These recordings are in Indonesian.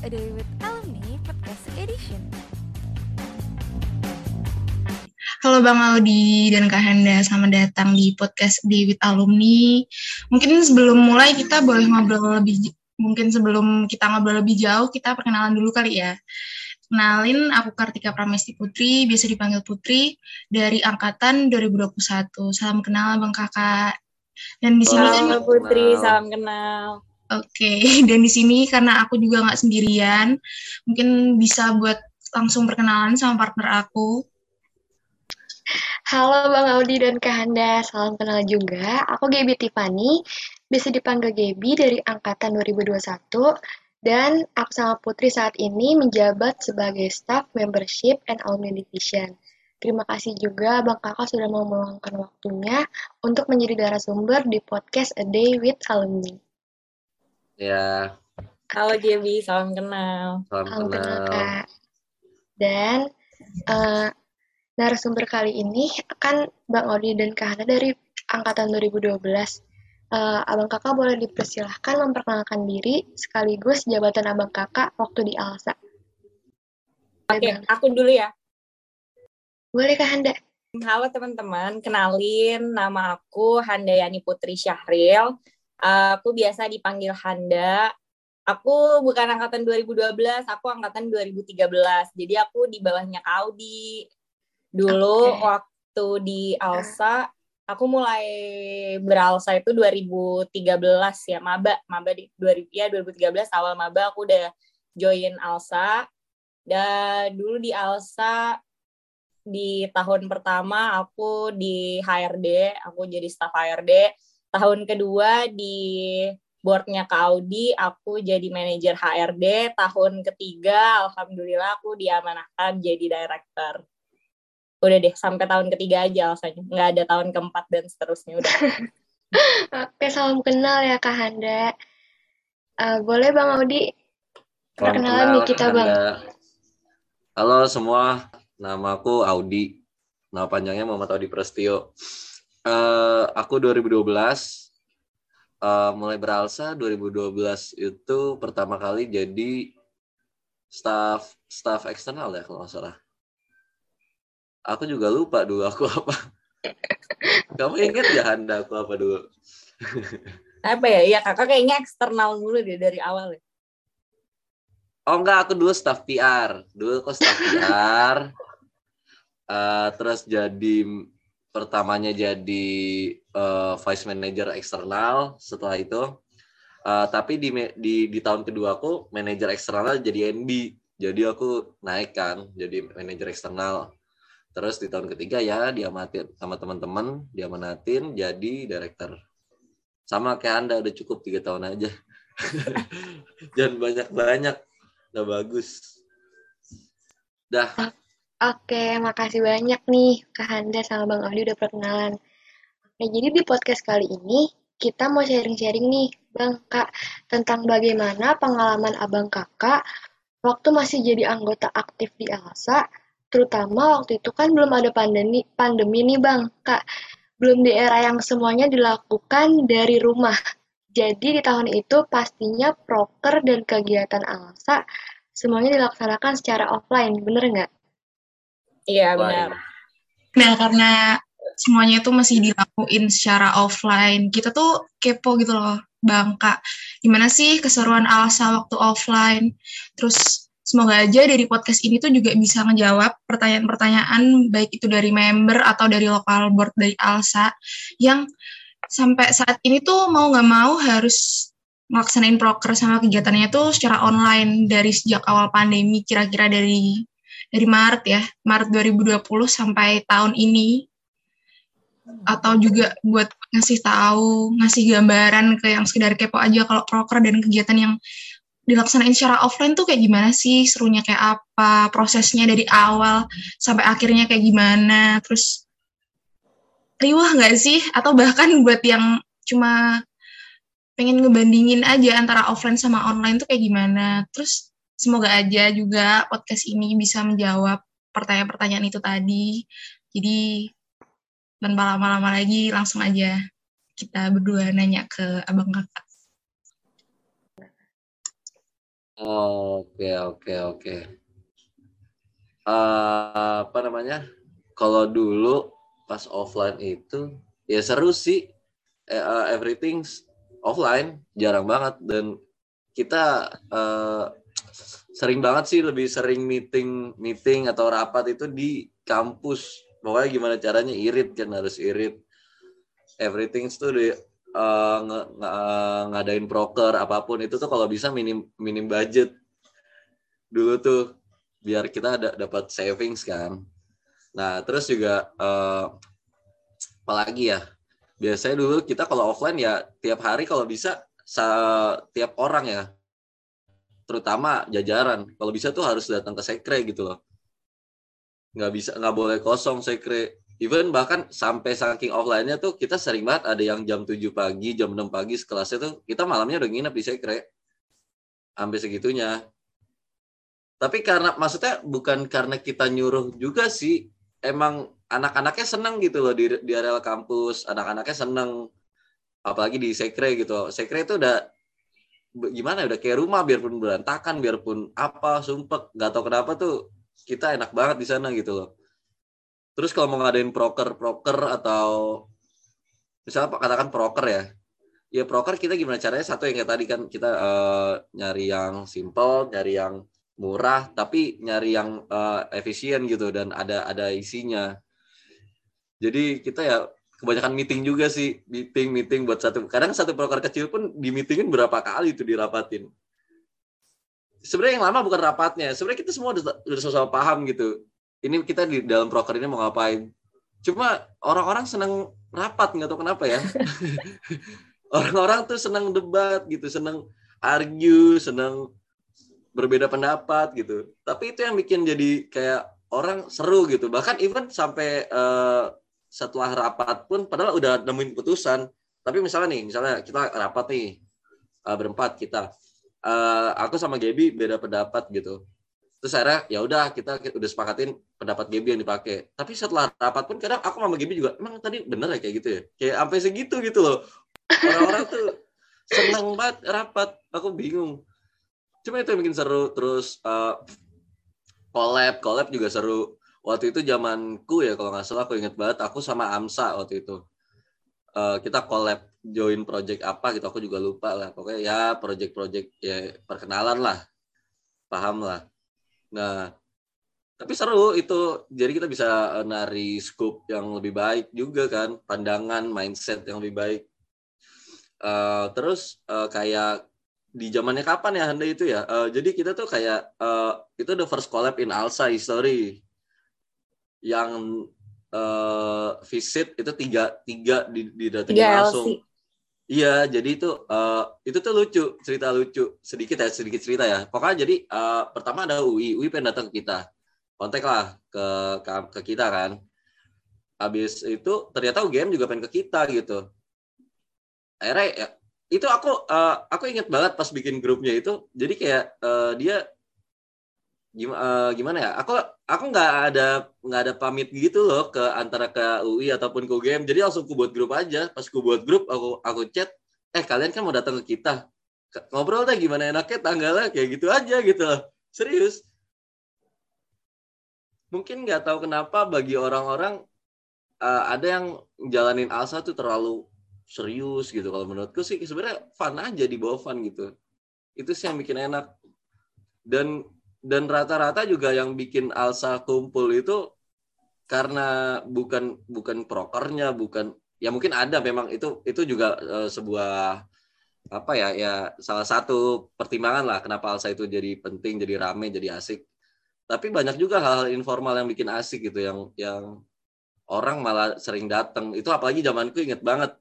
A Day with Alumni Podcast Edition. Halo Bang Aldi dan Kak Handa, selamat datang di podcast di with Alumni. Mungkin sebelum mulai kita boleh ngobrol lebih, mungkin sebelum kita ngobrol lebih jauh, kita perkenalan dulu kali ya. Kenalin, aku Kartika Pramesti Putri, biasa dipanggil Putri, dari Angkatan 2021. Salam kenal Bang Kakak. Dan di sini kan Halo Putri, salam kenal. Oke, dan di sini karena aku juga nggak sendirian, mungkin bisa buat langsung perkenalan sama partner aku. Halo Bang Audi dan Kak Handa, salam kenal juga. Aku Gaby Tiffany, bisa dipanggil Gaby dari Angkatan 2021, dan aku sama Putri saat ini menjabat sebagai Staff Membership and Alumni Division. Terima kasih juga Bang Kakak sudah mau meluangkan waktunya untuk menjadi narasumber di podcast A Day with Alumni. Ya, Halo Gaby, salam kenal. salam Salam kenal kenal. Kak. Dan eh, narasumber kali ini kan Bang Odi dan Kak Hana dari angkatan 2012. Eh, abang kakak boleh dipersilahkan memperkenalkan diri sekaligus jabatan abang kakak waktu di ALSA. Oke, Bang? aku dulu ya. Boleh Kak Handa? Halo teman-teman, kenalin nama aku Handayani Putri Syahril. Aku biasa dipanggil Handa. Aku bukan angkatan 2012, aku angkatan 2013. Jadi aku di bawahnya Kaudi. Dulu Oke. waktu di Alsa, aku mulai beralsa itu 2013 ya, maba, maba di 2000 ya 2013 awal maba aku udah join Alsa. Dan dulu di Alsa di tahun pertama aku di HRD, aku jadi staff HRD. Tahun kedua di boardnya Kak Audi, aku jadi manajer HRD. Tahun ketiga, alhamdulillah aku diamanahkan jadi director. Udah deh, sampai tahun ketiga aja alasannya. Nggak ada tahun keempat dan seterusnya. Udah. Oke, salam kenal ya Kak Handa. Eh, boleh Bang Audi perkenalan kenal, nih kita Kak Bang. Handa. Halo semua, nama aku Audi. Nama panjangnya Muhammad Audi Prestio. Eh, aku 2012, eh, mulai beralsa 2012 itu pertama kali jadi staff staff eksternal ya kalau nggak salah. Aku juga lupa dulu aku apa. Kamu ingat ya Handa aku apa dulu? Apa ya? Ya kakak kayaknya eksternal dulu deh dari awal ya. Oh enggak, aku dulu staff PR. Dulu aku staff PR. Eh, terus jadi pertamanya jadi eh, vice manager eksternal setelah itu. Eh, tapi di, di di tahun kedua aku manajer eksternal jadi NB. Jadi aku naik kan jadi manajer eksternal. Terus di tahun ketiga ya diamatin sama teman-teman, diamanatin jadi director. Sama kayak Anda udah cukup tiga tahun aja. Jangan banyak-banyak. Udah bagus. Dah, Oke, makasih banyak nih Kak Handa sama Bang Audi udah perkenalan. Oke, jadi di podcast kali ini kita mau sharing-sharing nih, Bang Kak, tentang bagaimana pengalaman Abang Kakak waktu masih jadi anggota aktif di ALSA, terutama waktu itu kan belum ada pandemi, pandemi nih Bang Kak. Belum di era yang semuanya dilakukan dari rumah. Jadi di tahun itu pastinya proker dan kegiatan ALSA semuanya dilaksanakan secara offline, bener nggak? Iya benar. Nah, karena semuanya itu masih dilakuin secara offline, kita tuh kepo gitu loh, Bang Kak. Gimana sih keseruan Alsa waktu offline? Terus semoga aja dari podcast ini tuh juga bisa ngejawab pertanyaan-pertanyaan baik itu dari member atau dari lokal board dari Alsa yang sampai saat ini tuh mau nggak mau harus melaksanain proker sama kegiatannya tuh secara online dari sejak awal pandemi kira-kira dari dari Maret ya, Maret 2020 sampai tahun ini atau juga buat ngasih tahu, ngasih gambaran ke yang sekedar kepo aja kalau proker dan kegiatan yang dilaksanain secara offline tuh kayak gimana sih, serunya kayak apa, prosesnya dari awal sampai akhirnya kayak gimana, terus riwah nggak sih? Atau bahkan buat yang cuma pengen ngebandingin aja antara offline sama online tuh kayak gimana. Terus semoga aja juga podcast ini bisa menjawab pertanyaan-pertanyaan itu tadi. Jadi tanpa lama-lama lagi langsung aja kita berdua nanya ke abang kakak. Oke, oke, oke. Eh, apa namanya? Kalau dulu pas offline itu ya seru sih. Eh, eh, everything's offline, jarang banget dan kita eh, sering banget sih lebih sering meeting meeting atau rapat itu di kampus. Pokoknya gimana caranya irit kan harus irit. Everything tuh di eh, nge- nge- ngadain proker apa pun itu tuh kalau bisa minim minim budget dulu tuh biar kita ada dapat savings kan. Nah terus juga eh, apalagi ya biasanya dulu kita kalau offline ya tiap hari kalau bisa sa- tiap orang ya terutama jajaran. Kalau bisa tuh harus datang ke sekre gitu loh. Nggak bisa nggak boleh kosong sekre. Even bahkan sampai saking offline-nya tuh kita sering banget ada yang jam 7 pagi jam 6 pagi sekelasnya tuh kita malamnya udah nginep di sekre. Sampai segitunya. Tapi karena maksudnya bukan karena kita nyuruh juga sih emang anak-anaknya seneng gitu loh di, di area kampus. Anak-anaknya seneng. Apalagi di sekre gitu. Sekre itu udah gimana ya, udah kayak rumah biarpun berantakan biarpun apa sumpek nggak tahu kenapa tuh kita enak banget di sana gitu loh. Terus kalau mau ngadain proker proker atau misalnya katakan proker ya. Ya proker kita gimana caranya? Satu yang kayak tadi kan kita eh, nyari yang simple nyari yang murah tapi nyari yang eh, efisien gitu dan ada ada isinya. Jadi kita ya kebanyakan meeting juga sih meeting meeting buat satu kadang satu proker kecil pun di meetingin berapa kali itu dirapatin. Sebenarnya yang lama bukan rapatnya sebenarnya kita semua udah udah sama paham gitu ini kita di dalam proker ini mau ngapain. Cuma orang-orang senang rapat nggak tahu kenapa ya. Orang-orang tuh senang debat gitu senang argue senang berbeda pendapat gitu. Tapi itu yang bikin jadi kayak orang seru gitu. Bahkan even sampai eh, setelah rapat pun padahal udah nemuin putusan tapi misalnya nih misalnya kita rapat nih eh, berempat kita Eh, aku sama Gaby beda pendapat gitu. Terus akhirnya ya udah kita udah sepakatin pendapat Gaby yang dipakai. Tapi setelah rapat pun kadang aku sama Gaby juga emang tadi bener ya kayak gitu ya? Kayak sampai segitu gitu loh. Orang-orang tuh seneng banget rapat. Aku bingung. Cuma itu yang bikin seru terus eh, collab collab juga seru waktu itu zamanku ya kalau nggak salah aku inget banget aku sama Amsa waktu itu. Eh, kita collab join project apa gitu aku juga lupa lah. Pokoknya ya project-project ya perkenalan lah. Paham lah. Nah tapi seru itu. Jadi kita bisa eh, nari scope yang lebih baik juga kan pandangan mindset yang lebih baik. Eh, terus eh, kayak di zamannya kapan ya Handa itu ya? Eh, jadi kita tuh kayak eh, itu the first collab in Alsa history yang eh, visit itu tiga tiga di didatengin Tiga langsung LC. Iya, jadi itu eh, itu tuh lucu, cerita lucu. Sedikit ya, sedikit cerita ya. Pokoknya jadi eh, pertama ada UI, UI pengen datang ke kita. Kontak lah ke, ke ke kita kan. Habis itu ternyata UGM juga pengen ke kita gitu. Akhirnya ya, itu aku eh, aku inget banget pas bikin grupnya itu. Jadi kayak eh, dia gimana gimana ya? Aku aku nggak ada nggak ada pamit gitu loh ke antara ke UI ataupun ke UGM. Jadi langsung ku buat grup aja. Pas ku buat grup aku aku chat, eh kalian kan mau datang ke kita. Ngobrol deh gimana enaknya tanggalnya kayak gitu aja gitu loh. Serius. Mungkin nggak tahu kenapa bagi orang-orang eh, ada yang jalanin Alsa tuh terlalu serius gitu. Kalau menurutku sih sebenarnya fun aja di bawah fun gitu. Itu sih yang bikin enak. Dan dan rata-rata juga yang bikin Alsa kumpul itu karena bukan bukan prokernya bukan ya mungkin ada memang itu itu juga eh, sebuah apa ya ya salah satu pertimbangan lah kenapa Alsa itu jadi penting jadi rame jadi asik. Tapi banyak juga hal-hal informal yang bikin asik gitu yang yang orang malah sering datang itu apalagi zamanku inget banget.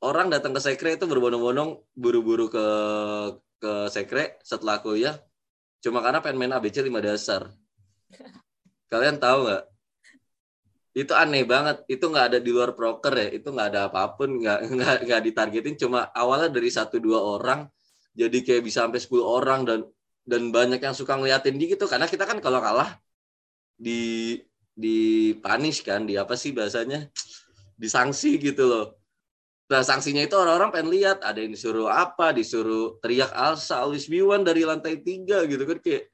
Orang datang ke sekre itu berbondong-bondong buru-buru ke ke sekre setelah kuliah cuma karena pengen main ABC 5 dasar. Kalian tahu nggak? Itu aneh banget. Itu nggak ada di luar proker ya. Itu nggak ada apa pun. Nggak nggak nggak ditargetin. Cuma awalnya dari satu dua orang jadi kayak bisa sampai 10 orang dan dan banyak yang suka ngeliatin di gitu. Karena kita kan kalau kalah di di punish kan. Di apa sih bahasanya? Disanksi gitu loh Nah, sanksinya itu orang-orang pengen lihat, ada yang disuruh apa, disuruh teriak Alsa, one dari lantai tiga gitu kan kayak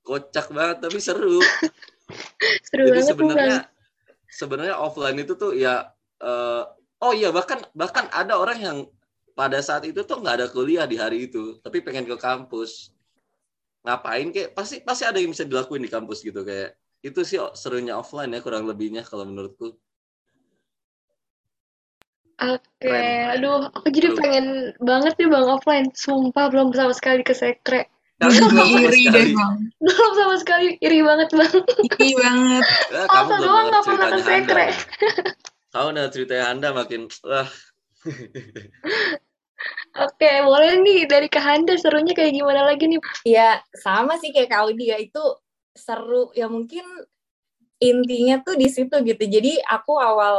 kocak banget tapi seru. Seru Jadi sebenarnya sebenarnya offline itu tuh ya eh, oh iya bahkan bahkan ada orang yang pada saat itu tuh nggak ada kuliah di hari itu, tapi pengen ke kampus. Ngapain kayak pasti pasti ada yang bisa dilakuin di kampus gitu kayak itu sih serunya offline ya kurang lebihnya kalau menurutku. Oke, Keren. aduh, aku jadi Seru. pengen banget nih Bang offline. Sumpah belum sama sekali ke sekre. Belum sama iri sekali. deh bang Belum sama sekali, iri banget Bang. iri banget Ya, Alsa doang nggak pernah ke sekre. Anda. Tahu dah ceritanya Anda makin wah Oke, boleh nih dari Kak Handa serunya kayak gimana lagi nih? Ya, sama sih kayak Kak Audi ya, itu seru. Ya mungkin intinya tuh di situ gitu. Jadi aku awal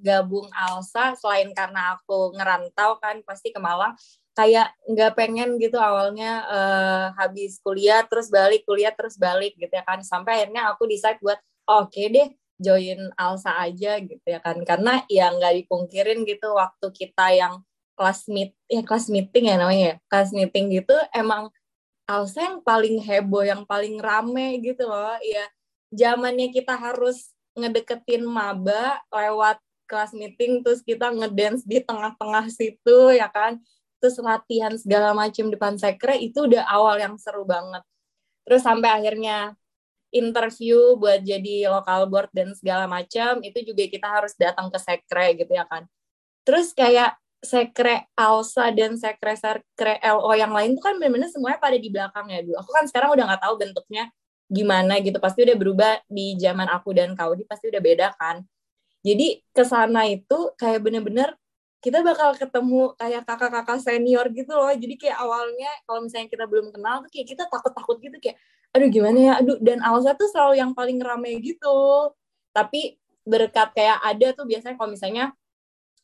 gabung Alsa, selain karena aku ngerantau kan, pasti ke Malang, kayak nggak pengen gitu awalnya eh, habis kuliah, terus balik, kuliah, terus balik gitu ya kan. Sampai akhirnya aku decide buat, "Oh, oke deh, join Alsa aja gitu ya kan. Karena ya nggak dipungkirin gitu, waktu kita yang kelas meet ya kelas meeting ya namanya ya kelas meeting gitu emang Alsa yang paling heboh yang paling rame gitu loh ya zamannya kita harus ngedeketin maba lewat kelas meeting terus kita ngedance di tengah-tengah situ ya kan? Terus latihan segala macam depan sekre itu udah awal yang seru banget. Terus sampai akhirnya interview buat jadi lokal board dan segala macam itu juga kita harus datang ke sekre gitu ya kan? Terus kayak sekre Alsa dan sekre sekre LO yang lain tuh kan benar-benar semuanya pada di belakang ya dulu. Aku kan sekarang udah nggak tahu bentuknya gimana gitu. Pasti udah berubah di zaman aku dan Kaudi pasti udah beda kan. Jadi ke sana itu kayak bener-bener kita bakal ketemu kayak kakak-kakak senior gitu loh. Jadi kayak awalnya kalau misalnya kita belum kenal tuh kayak kita takut-takut gitu kayak aduh gimana ya, aduh dan Alsa tuh selalu yang paling rame gitu. Tapi berkat kayak ada tuh biasanya kalau misalnya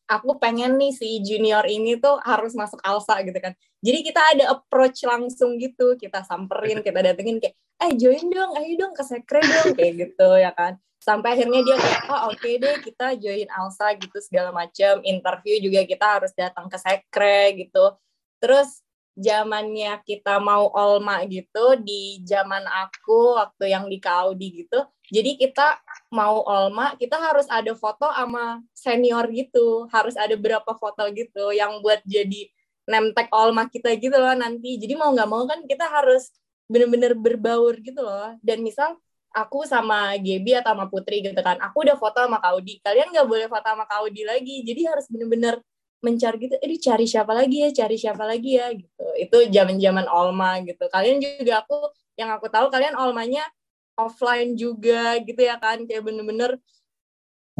aku pengen nih si junior ini tuh harus masuk Alsa gitu kan. Jadi kita ada approach langsung gitu, kita samperin, kita datengin kayak, eh join dong, ayo dong ke sekre dong, kayak gitu ya kan. Sampai akhirnya dia kayak, oh oke deh kita join Alsa gitu segala macam. Interview juga kita harus datang ke sekre gitu. Terus zamannya kita mau Olma gitu, di zaman aku waktu yang di Kaudi gitu, jadi kita mau Olma, kita harus ada foto sama senior gitu. Harus ada berapa foto gitu yang buat jadi tag Olma kita gitu loh nanti. Jadi mau nggak mau kan kita harus bener-bener berbaur gitu loh. Dan misal aku sama Gebi atau sama Putri gitu kan, aku udah foto sama Kaudi. Kalian nggak boleh foto sama Kaudi lagi. Jadi harus bener-bener mencari gitu, eh cari siapa lagi ya, cari siapa lagi ya gitu. Itu zaman-zaman Olma gitu. Kalian juga aku, yang aku tahu kalian Olmanya offline juga gitu ya kan kayak bener-bener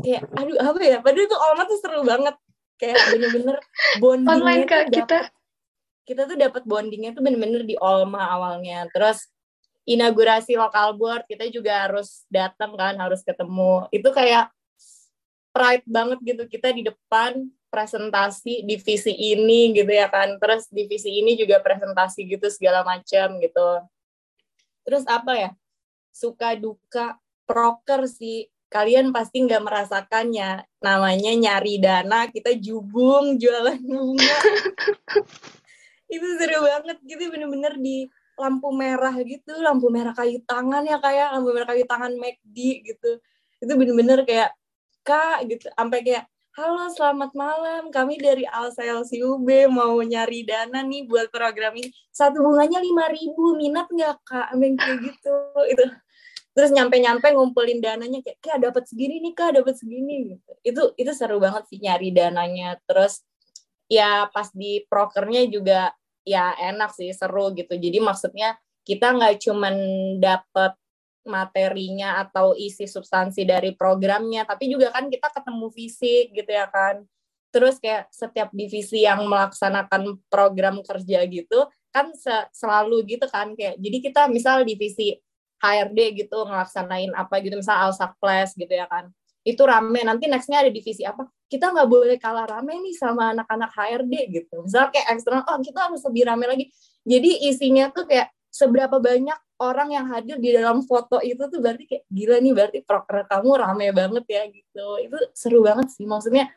kayak aduh apa ya padahal itu Olma tuh seru banget kayak bener-bener bondingnya Online Kak dapet- kita. kita tuh dapat bondingnya tuh bener-bener di Olma awalnya. Terus inaugurasi lokal board kita juga harus datang kan harus ketemu. Itu kayak pride banget gitu kita di depan presentasi divisi ini gitu ya kan. Terus divisi ini juga presentasi gitu segala macam gitu. Terus apa ya? Suka duka proker sih kalian pasti nggak merasakannya. Namanya nyari dana kita jubung jualan bunga. Itu seru banget. Gitu bener-bener di lampu merah gitu. Lampu merah kayu tangan ya kayak lampu merah kayu tangan McD gitu. Itu bener-bener kayak kak gitu. Sampai kayak halo selamat malam. Kami dari Alsa LCUB mau nyari dana nih buat program ini satu bunganya lima ribu. Minat nggak kak? Ambil kayak gitu. Itu terus nyampe-nyampe ngumpulin dananya kayak kayak dapat segini nih kak dapat segini. Gitu itu itu seru banget sih nyari dananya. Terus ya pas di prokernya juga ya enak sih seru gitu. Jadi maksudnya kita nggak cuman dapet materinya atau isi substansi dari programnya tapi juga kan kita ketemu fisik gitu ya kan. Terus kayak setiap divisi yang melaksanakan program kerja gitu kan se- selalu gitu kan kayak jadi kita misal divisi HRD gitu ngelaksanain apa gitu misal Alsa Class gitu ya kan. Itu rame nanti nextnya ada divisi apa? Kita nggak boleh kalah rame nih sama anak-anak HRD gitu. Misal kayak eksternal oh kita harus lebih rame lagi. Jadi isinya tuh kayak seberapa banyak orang yang hadir di dalam foto itu tuh berarti kayak gila nih berarti proker kamu rame banget ya gitu. Itu seru banget sih. Maksudnya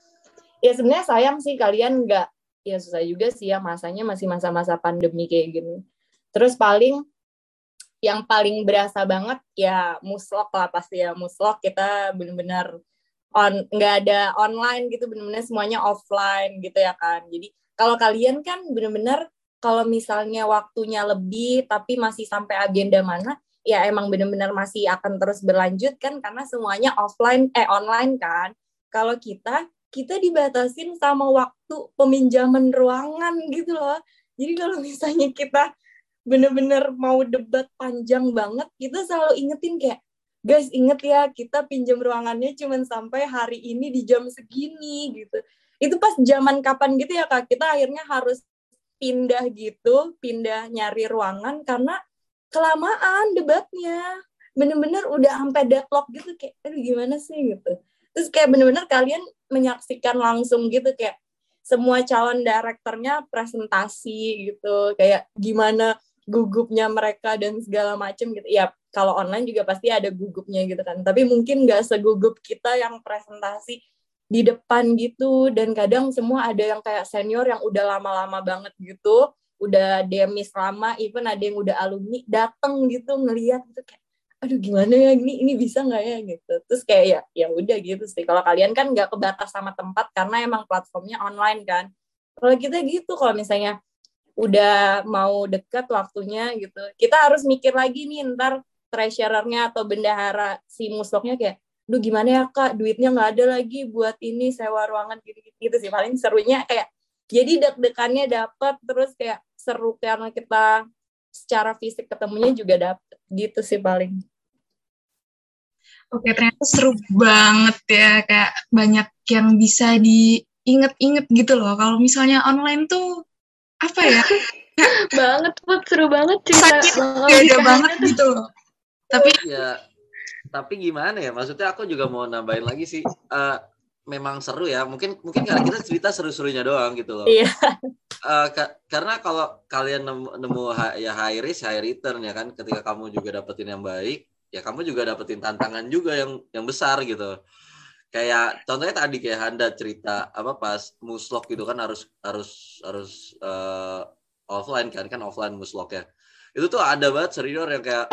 ya sebenarnya sayang sih kalian nggak ya susah juga sih ya masanya masih masa-masa pandemi kayak gini. Terus paling yang paling berasa banget ya muslok lah pasti ya. Muslok kita benar-benar on nggak ada online gitu benar-benar semuanya offline gitu ya kan. Jadi kalau kalian kan benar-benar kalau misalnya waktunya lebih tapi masih sampai agenda mana ya emang benar-benar masih akan terus berlanjut kan karena semuanya offline eh online kan. Kalau kita kita dibatasin sama waktu peminjaman ruangan gitu loh. Jadi kalau misalnya kita bener-bener mau debat panjang banget, kita selalu ingetin kayak, guys inget ya kita pinjam ruangannya cuma sampai hari ini di jam segini gitu. Itu pas zaman kapan gitu ya kak, kita akhirnya harus pindah gitu, pindah nyari ruangan karena kelamaan debatnya. Bener-bener udah sampai deadlock gitu kayak, aduh gimana sih gitu terus kayak bener-bener kalian menyaksikan langsung gitu kayak semua calon direkturnya presentasi gitu kayak gimana gugupnya mereka dan segala macam gitu. Ya kalau online juga pasti ada gugupnya gitu kan. Tapi mungkin nggak segugup kita yang presentasi di depan gitu. Dan kadang semua ada yang kayak senior yang udah lama-lama banget gitu. Udah demis lama even ada yang udah alumni dateng gitu ngeliat gitu kayak aduh gimana ya? Ini ini bisa nggak ya? gitu. Terus kayak ya ya udah gitu sih. Kalau kalian kan nggak kebatas sama tempat karena emang platformnya online kan. Kalau kita gitu kalau misalnya udah mau deket waktunya gitu. Kita harus mikir lagi nih ntar treasurernya atau bendahara si musloknya kayak duh gimana ya kak? Duitnya nggak ada lagi buat ini sewa ruangan gitu, gitu gitu sih. Paling serunya kayak jadi deg-degannya dapat terus kayak seru karena kita secara fisik ketemunya juga dapet gitu sih paling. Oke, ternyata seru banget ya, kayak banyak yang bisa diinget-inget gitu loh. Kalau misalnya online tuh apa ya? banget, Put. Seru banget cerita. Sakit beda banget gitu loh. Tapi ya tapi gimana ya? Maksudnya aku juga mau nambahin lagi sih. Uh, memang seru ya. Mungkin mungkin karena kita cerita seru-serunya doang gitu loh. Iya. Uh, ka karena kalau kalian nemu, nemu ya high risk, high return ya kan, ketika kamu juga dapetin yang baik, ya kamu juga dapetin tantangan juga yang yang besar gitu kayak contohnya tadi kayak Handa cerita apa pas muslok gitu kan harus harus harus uh, offline kan kan offline muslok ya. Itu tuh ada banget senior yang kayak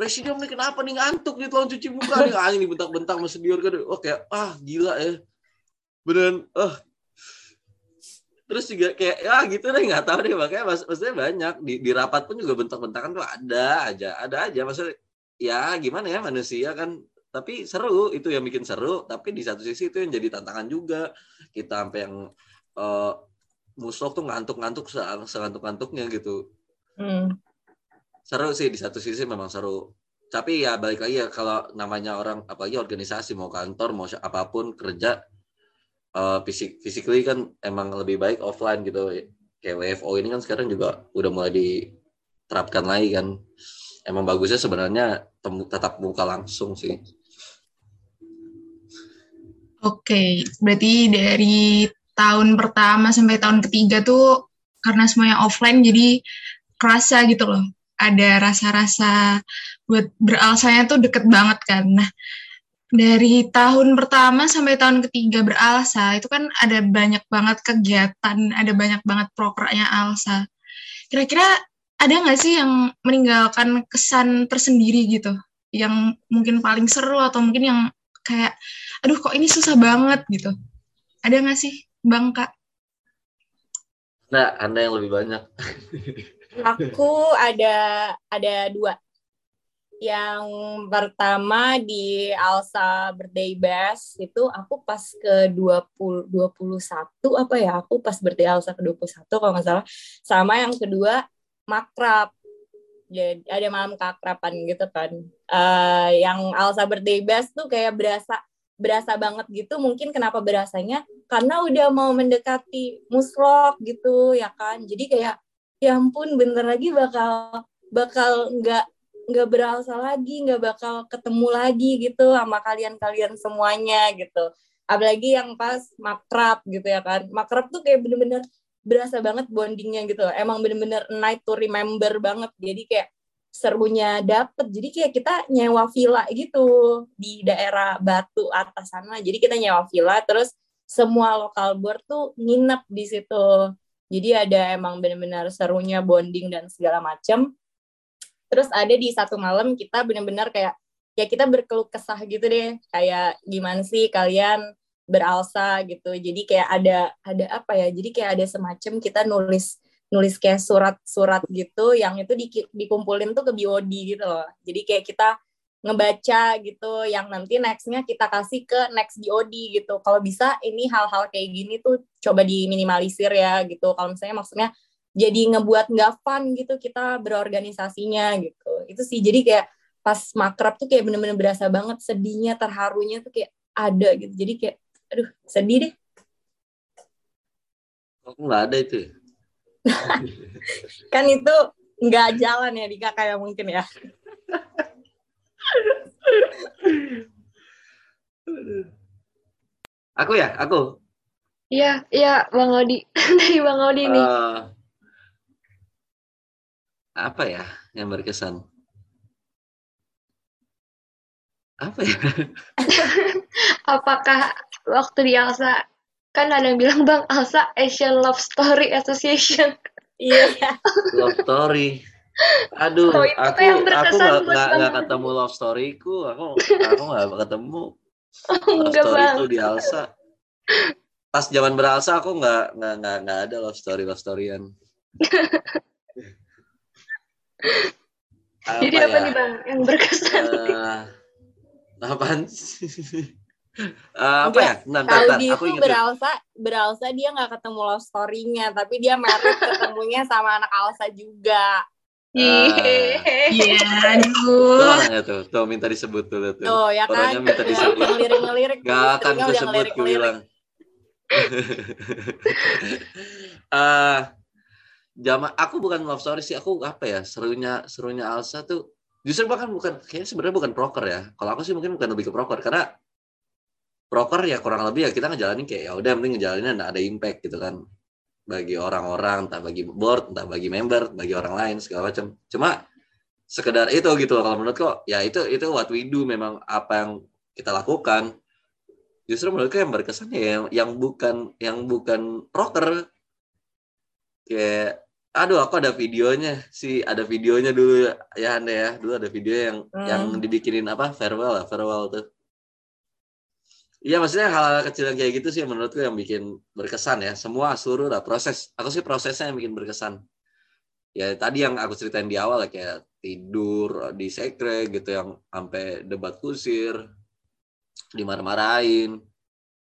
presiden nih kenapa nih ngantuk nih tuang cuci muka nih? Angin nih bentak-bentak sama senior kan oh kayak ah gila ya. Beneran oh terus juga kayak ya gitu deh nggak tahu deh. Makanya mas, maksudnya banyak di, di rapat pun juga bentak-bentakan tuh ada aja ada aja. Maksudnya ya gimana ya manusia kan tapi seru itu yang bikin seru. Tapi di satu sisi itu yang jadi tantangan juga. Kita sampai yang uh, musuh tuh ngantuk-ngantuk segantuk-ngantuknya gitu. Hmm. seru sih di satu sisi memang seru. Tapi ya balik lagi ya kalau namanya orang apalagi organisasi mau kantor mau apa pun kerja uh, fisik physically kan emang lebih baik offline gitu. Kayak WFO ini kan sekarang juga udah mulai diterapkan lagi kan. Emang bagusnya sebenarnya temu, tetap muka langsung sih. Oke, okay, berarti dari tahun pertama sampai tahun ketiga tuh karena semuanya offline jadi kerasa gitu loh. Ada rasa-rasa buat beralsanya tuh deket banget kan. Nah, dari tahun pertama sampai tahun ketiga beralsa itu kan ada banyak banget kegiatan, ada banyak banget prokernya Alsa. Kira-kira ada nggak sih yang meninggalkan kesan tersendiri gitu yang mungkin paling seru atau mungkin yang kayak aduh kok ini susah banget gitu. Ada nggak sih bang kak? Nah anda yang lebih banyak. Aku ada ada dua. Yang pertama di Alsa Birthday Bash itu aku pas ke 20 21 apa ya? Aku pas birthday Alsa ke 21 kalau nggak salah. Sama yang kedua makrab. Jadi ada malam kakrapan gitu kan. Uh, yang Alsa birthday best tuh kayak berasa berasa banget gitu mungkin kenapa berasanya? Karena udah mau mendekati muslok gitu ya kan? Jadi kayak ya ampun bener lagi bakal bakal nggak nggak berasa lagi nggak bakal ketemu lagi gitu sama kalian-kalian semuanya gitu. Apalagi yang pas makrab gitu ya kan? Makrab tuh kayak bener-bener berasa banget bondingnya gitu emang bener-bener night to remember banget. Jadi kayak serunya dapet jadi kayak kita nyewa villa gitu di daerah Batu atas sana jadi kita nyewa villa terus semua lokal board tuh nginep di situ. Jadi ada emang benar-benar serunya bonding dan segala macam. Terus ada di satu malam kita benar-benar kayak ya kita berkeluh kesah gitu deh. Kayak gimana sih kalian beralsa gitu. Jadi kayak ada ada apa ya? Jadi kayak ada semacam kita nulis nulis kayak surat-surat gitu yang itu di, dikumpulin tuh ke BOD gitu loh. Jadi kayak kita ngebaca gitu yang nanti nextnya kita kasih ke next DOD gitu. Kalau bisa ini hal-hal kayak gini tuh coba diminimalisir ya gitu. Kalau misalnya maksudnya jadi ngebuat nggak fun gitu kita berorganisasinya gitu. Itu sih jadi kayak pas makrab tuh kayak bener-bener berasa banget sedihnya terharunya tuh kayak ada gitu. Jadi kayak aduh sedih deh. Kok nggak ada itu ya? Kan itu nggak jalan ya di kakak ya mungkin ya Aku ya, aku. Iya, iya Bang Odi. Dari Bang Odi nih. Eh, apa ya yang berkesan? Apa ya? Apakah waktu di Alsa kan ada yang bilang Bang Alsa Asian Love Story Association. iya Love story. Aduh, Oh, itu tuh aku yang aku berkesan nggak nggak ketemu love storyku. Aku aku nggak ketemu love Enggak story Bang. itu di Alsa. Pas zaman beralsa aku nggak nggak nggak nggak ada love story love storyan. Jadi apa ya? nih Bang yang berkesan? Eh, apaan sih? Eh, apa ya? Bentar, Kalau dia Aku itu beralsa, beralsa dia nggak ketemu love story-nya, tapi dia merit ketemunya sama anak Alsa juga. Iya. Iya, Tuh aduh. orangnya tuh, tuh minta disebut tuh, tuh. Tuh ya kan, Orangnya minta disebut. yang lirik-ngelirik. Gak tuh, akan ku sebut, ku ngelirik-ngelirik. bilang. Eh, jama, aku bukan love story sih, aku apa ya, serunya serunya Alsa tuh, justru bahkan bukan, kayaknya sebenarnya bukan proker ya. Kalau aku sih mungkin bukan lebih ke proker, karena proker ya kurang lebih ya kita ngejalanin kayak ya udah penting ngejalanin ada, ada impact gitu kan. Bagi orang-orang entah bagi board entah bagi member bagi orang lain segala macam. Cuma sekedar itu gitu loh kalau menurutku ya itu itu what we do memang apa yang kita lakukan. Justru menurutku yang berkesan ya yang, yang bukan yang bukan proker kayak aduh aku ada videonya sih ada videonya dulu ya anda ya. Dulu ada video yang Hmm. yang dibikinin apa farewell lah farewell tuh Iya maksudnya hal-hal kecil yang kayak gitu sih menurutku yang bikin berkesan ya. Semua seluruh lah proses. Aku sih prosesnya yang bikin berkesan. Ya tadi yang aku ceritain di awal ya kayak tidur di sekre gitu yang sampai debat kusir, dimarah-marahin,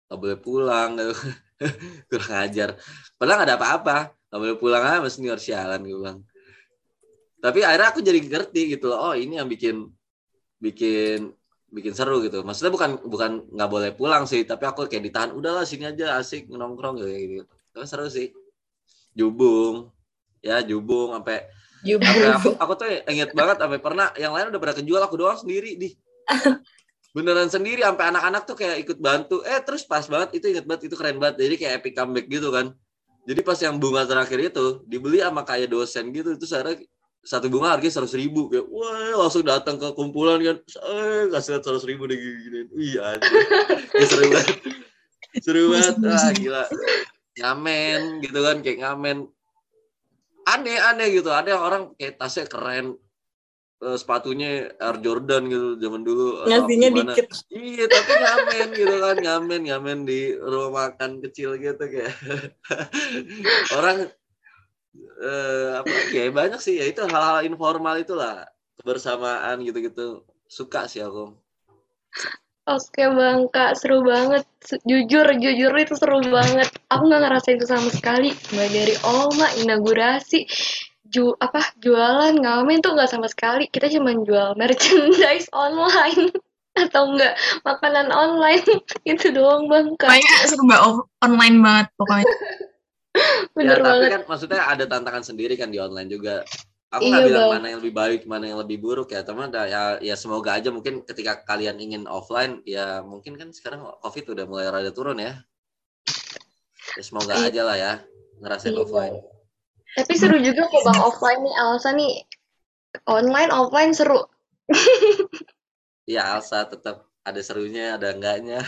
nggak boleh pulang, gitu. kurang ajar. Padahal nggak ada apa-apa, nggak boleh pulang aja senior sialan gue bilang. Tapi akhirnya aku jadi ngerti gitu loh, oh ini yang bikin bikin bikin seru gitu. Maksudnya bukan bukan nggak boleh pulang sih, tapi aku kayak ditahan. Udahlah sini aja asik nongkrong gitu. gitu. Tapi seru sih. Jubung, ya jubung sampai sampai aku aku tuh inget banget sampai pernah yang lain udah pada kejual aku doang sendiri di beneran sendiri sampai anak-anak tuh kayak ikut bantu eh terus pas banget itu inget banget itu keren banget jadi kayak epic comeback gitu kan jadi pas yang bunga terakhir itu dibeli sama kayak dosen gitu itu saya satu bunga harganya seratus ribu. Kayak wah langsung datang ke kumpulan kan. Eh kasih seratus ribu deh gini iya ya, seru banget. Seru banget. Ah gila. Ngamen gitu kan kayak ngamen aneh aneh gitu. Ada orang kayak tasnya keren. Eh, sepatunya Air Jordan gitu zaman dulu. Ngasihnya dikit. iya tapi ngamen gitu kan. Ngamen ngamen di rumah makan kecil gitu kayak. Orang eh, apa lagi ya banyak sih ya itu hal-hal informal itulah kebersamaan gitu-gitu suka sih aku Oke Bang Kak, seru banget. Jujur, jujur itu seru banget. Aku nggak ngerasain itu sama sekali. Mulai dari Oma, inaugurasi, ju apa jualan ngamen tuh nggak sama sekali. Kita cuma jual merchandise online atau enggak makanan online itu doang Bang Kak. Pokoknya serba online banget pokoknya. Bener ya, tapi banget. kan maksudnya ada tantangan sendiri kan di online juga. Aku Iya, nggak bilang Bang. mana yang lebih baik, mana yang lebih buruk ya, teman. Ya, ya semoga aja mungkin ketika kalian ingin offline, ya mungkin kan sekarang COVID udah mulai rada turun ya. Ya semoga Iya. aja lah ya ngerasain Iya, offline. Tapi seru juga kok Bang offline nih Alsa nih. Online offline seru. Iya Alsa tetap ada serunya ada enggaknya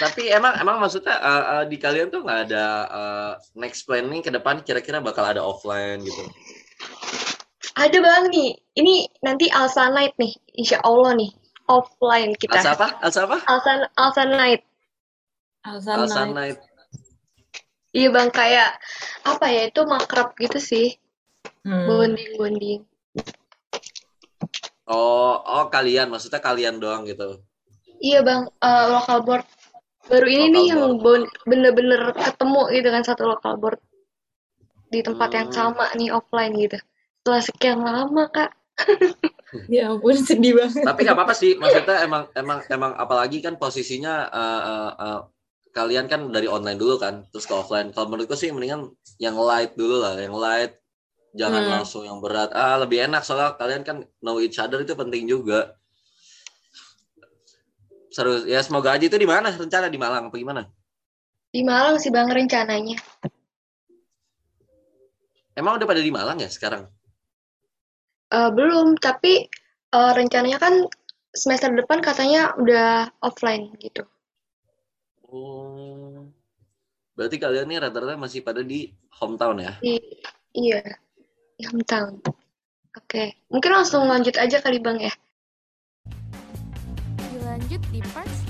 tapi emang emang maksudnya uh, uh, di kalian tuh nggak ada uh, next planning ke depan kira-kira bakal ada offline gitu Ada bang nih, ini nanti Alsa Night nih, insya Allah nih, offline kita. Alsa apa Alsa apa Alsa, Alsa Night. Alsa Alsa Night. Night Iya bang, kayak apa ya, itu makrab gitu sih, Hmm. bonding-bonding. oh oh kalian maksudnya kalian doang gitu Iya bang, eh, local board. Baru ini Local nih yang board. bon- bener-bener ketemu gitu kan satu local board di tempat yang Hmm. sama nih offline gitu. Setelah sekian lama kak. Ya ampun sedih banget. tapi nggak apa-apa sih maksudnya emang emang emang apalagi kan posisinya uh, uh, uh, kalian kan dari online dulu kan terus ke offline kalau menurutku sih mendingan yang light dulu lah yang light jangan Hmm. langsung yang berat ah lebih enak soalnya kalian kan know each other itu penting juga seru. Ya semoga aja. Itu di mana? Rencana di Malang apa gimana? Di Malang sih bang rencananya. emang udah pada di Malang ya sekarang? Eh, belum, tapi eh, rencananya kan semester depan katanya udah offline gitu. oh. Berarti kalian nih rata-rata masih pada di hometown ya? Di, iya, di hometown. Oke, mungkin langsung lanjut aja kali bang ya. you Leave Parks.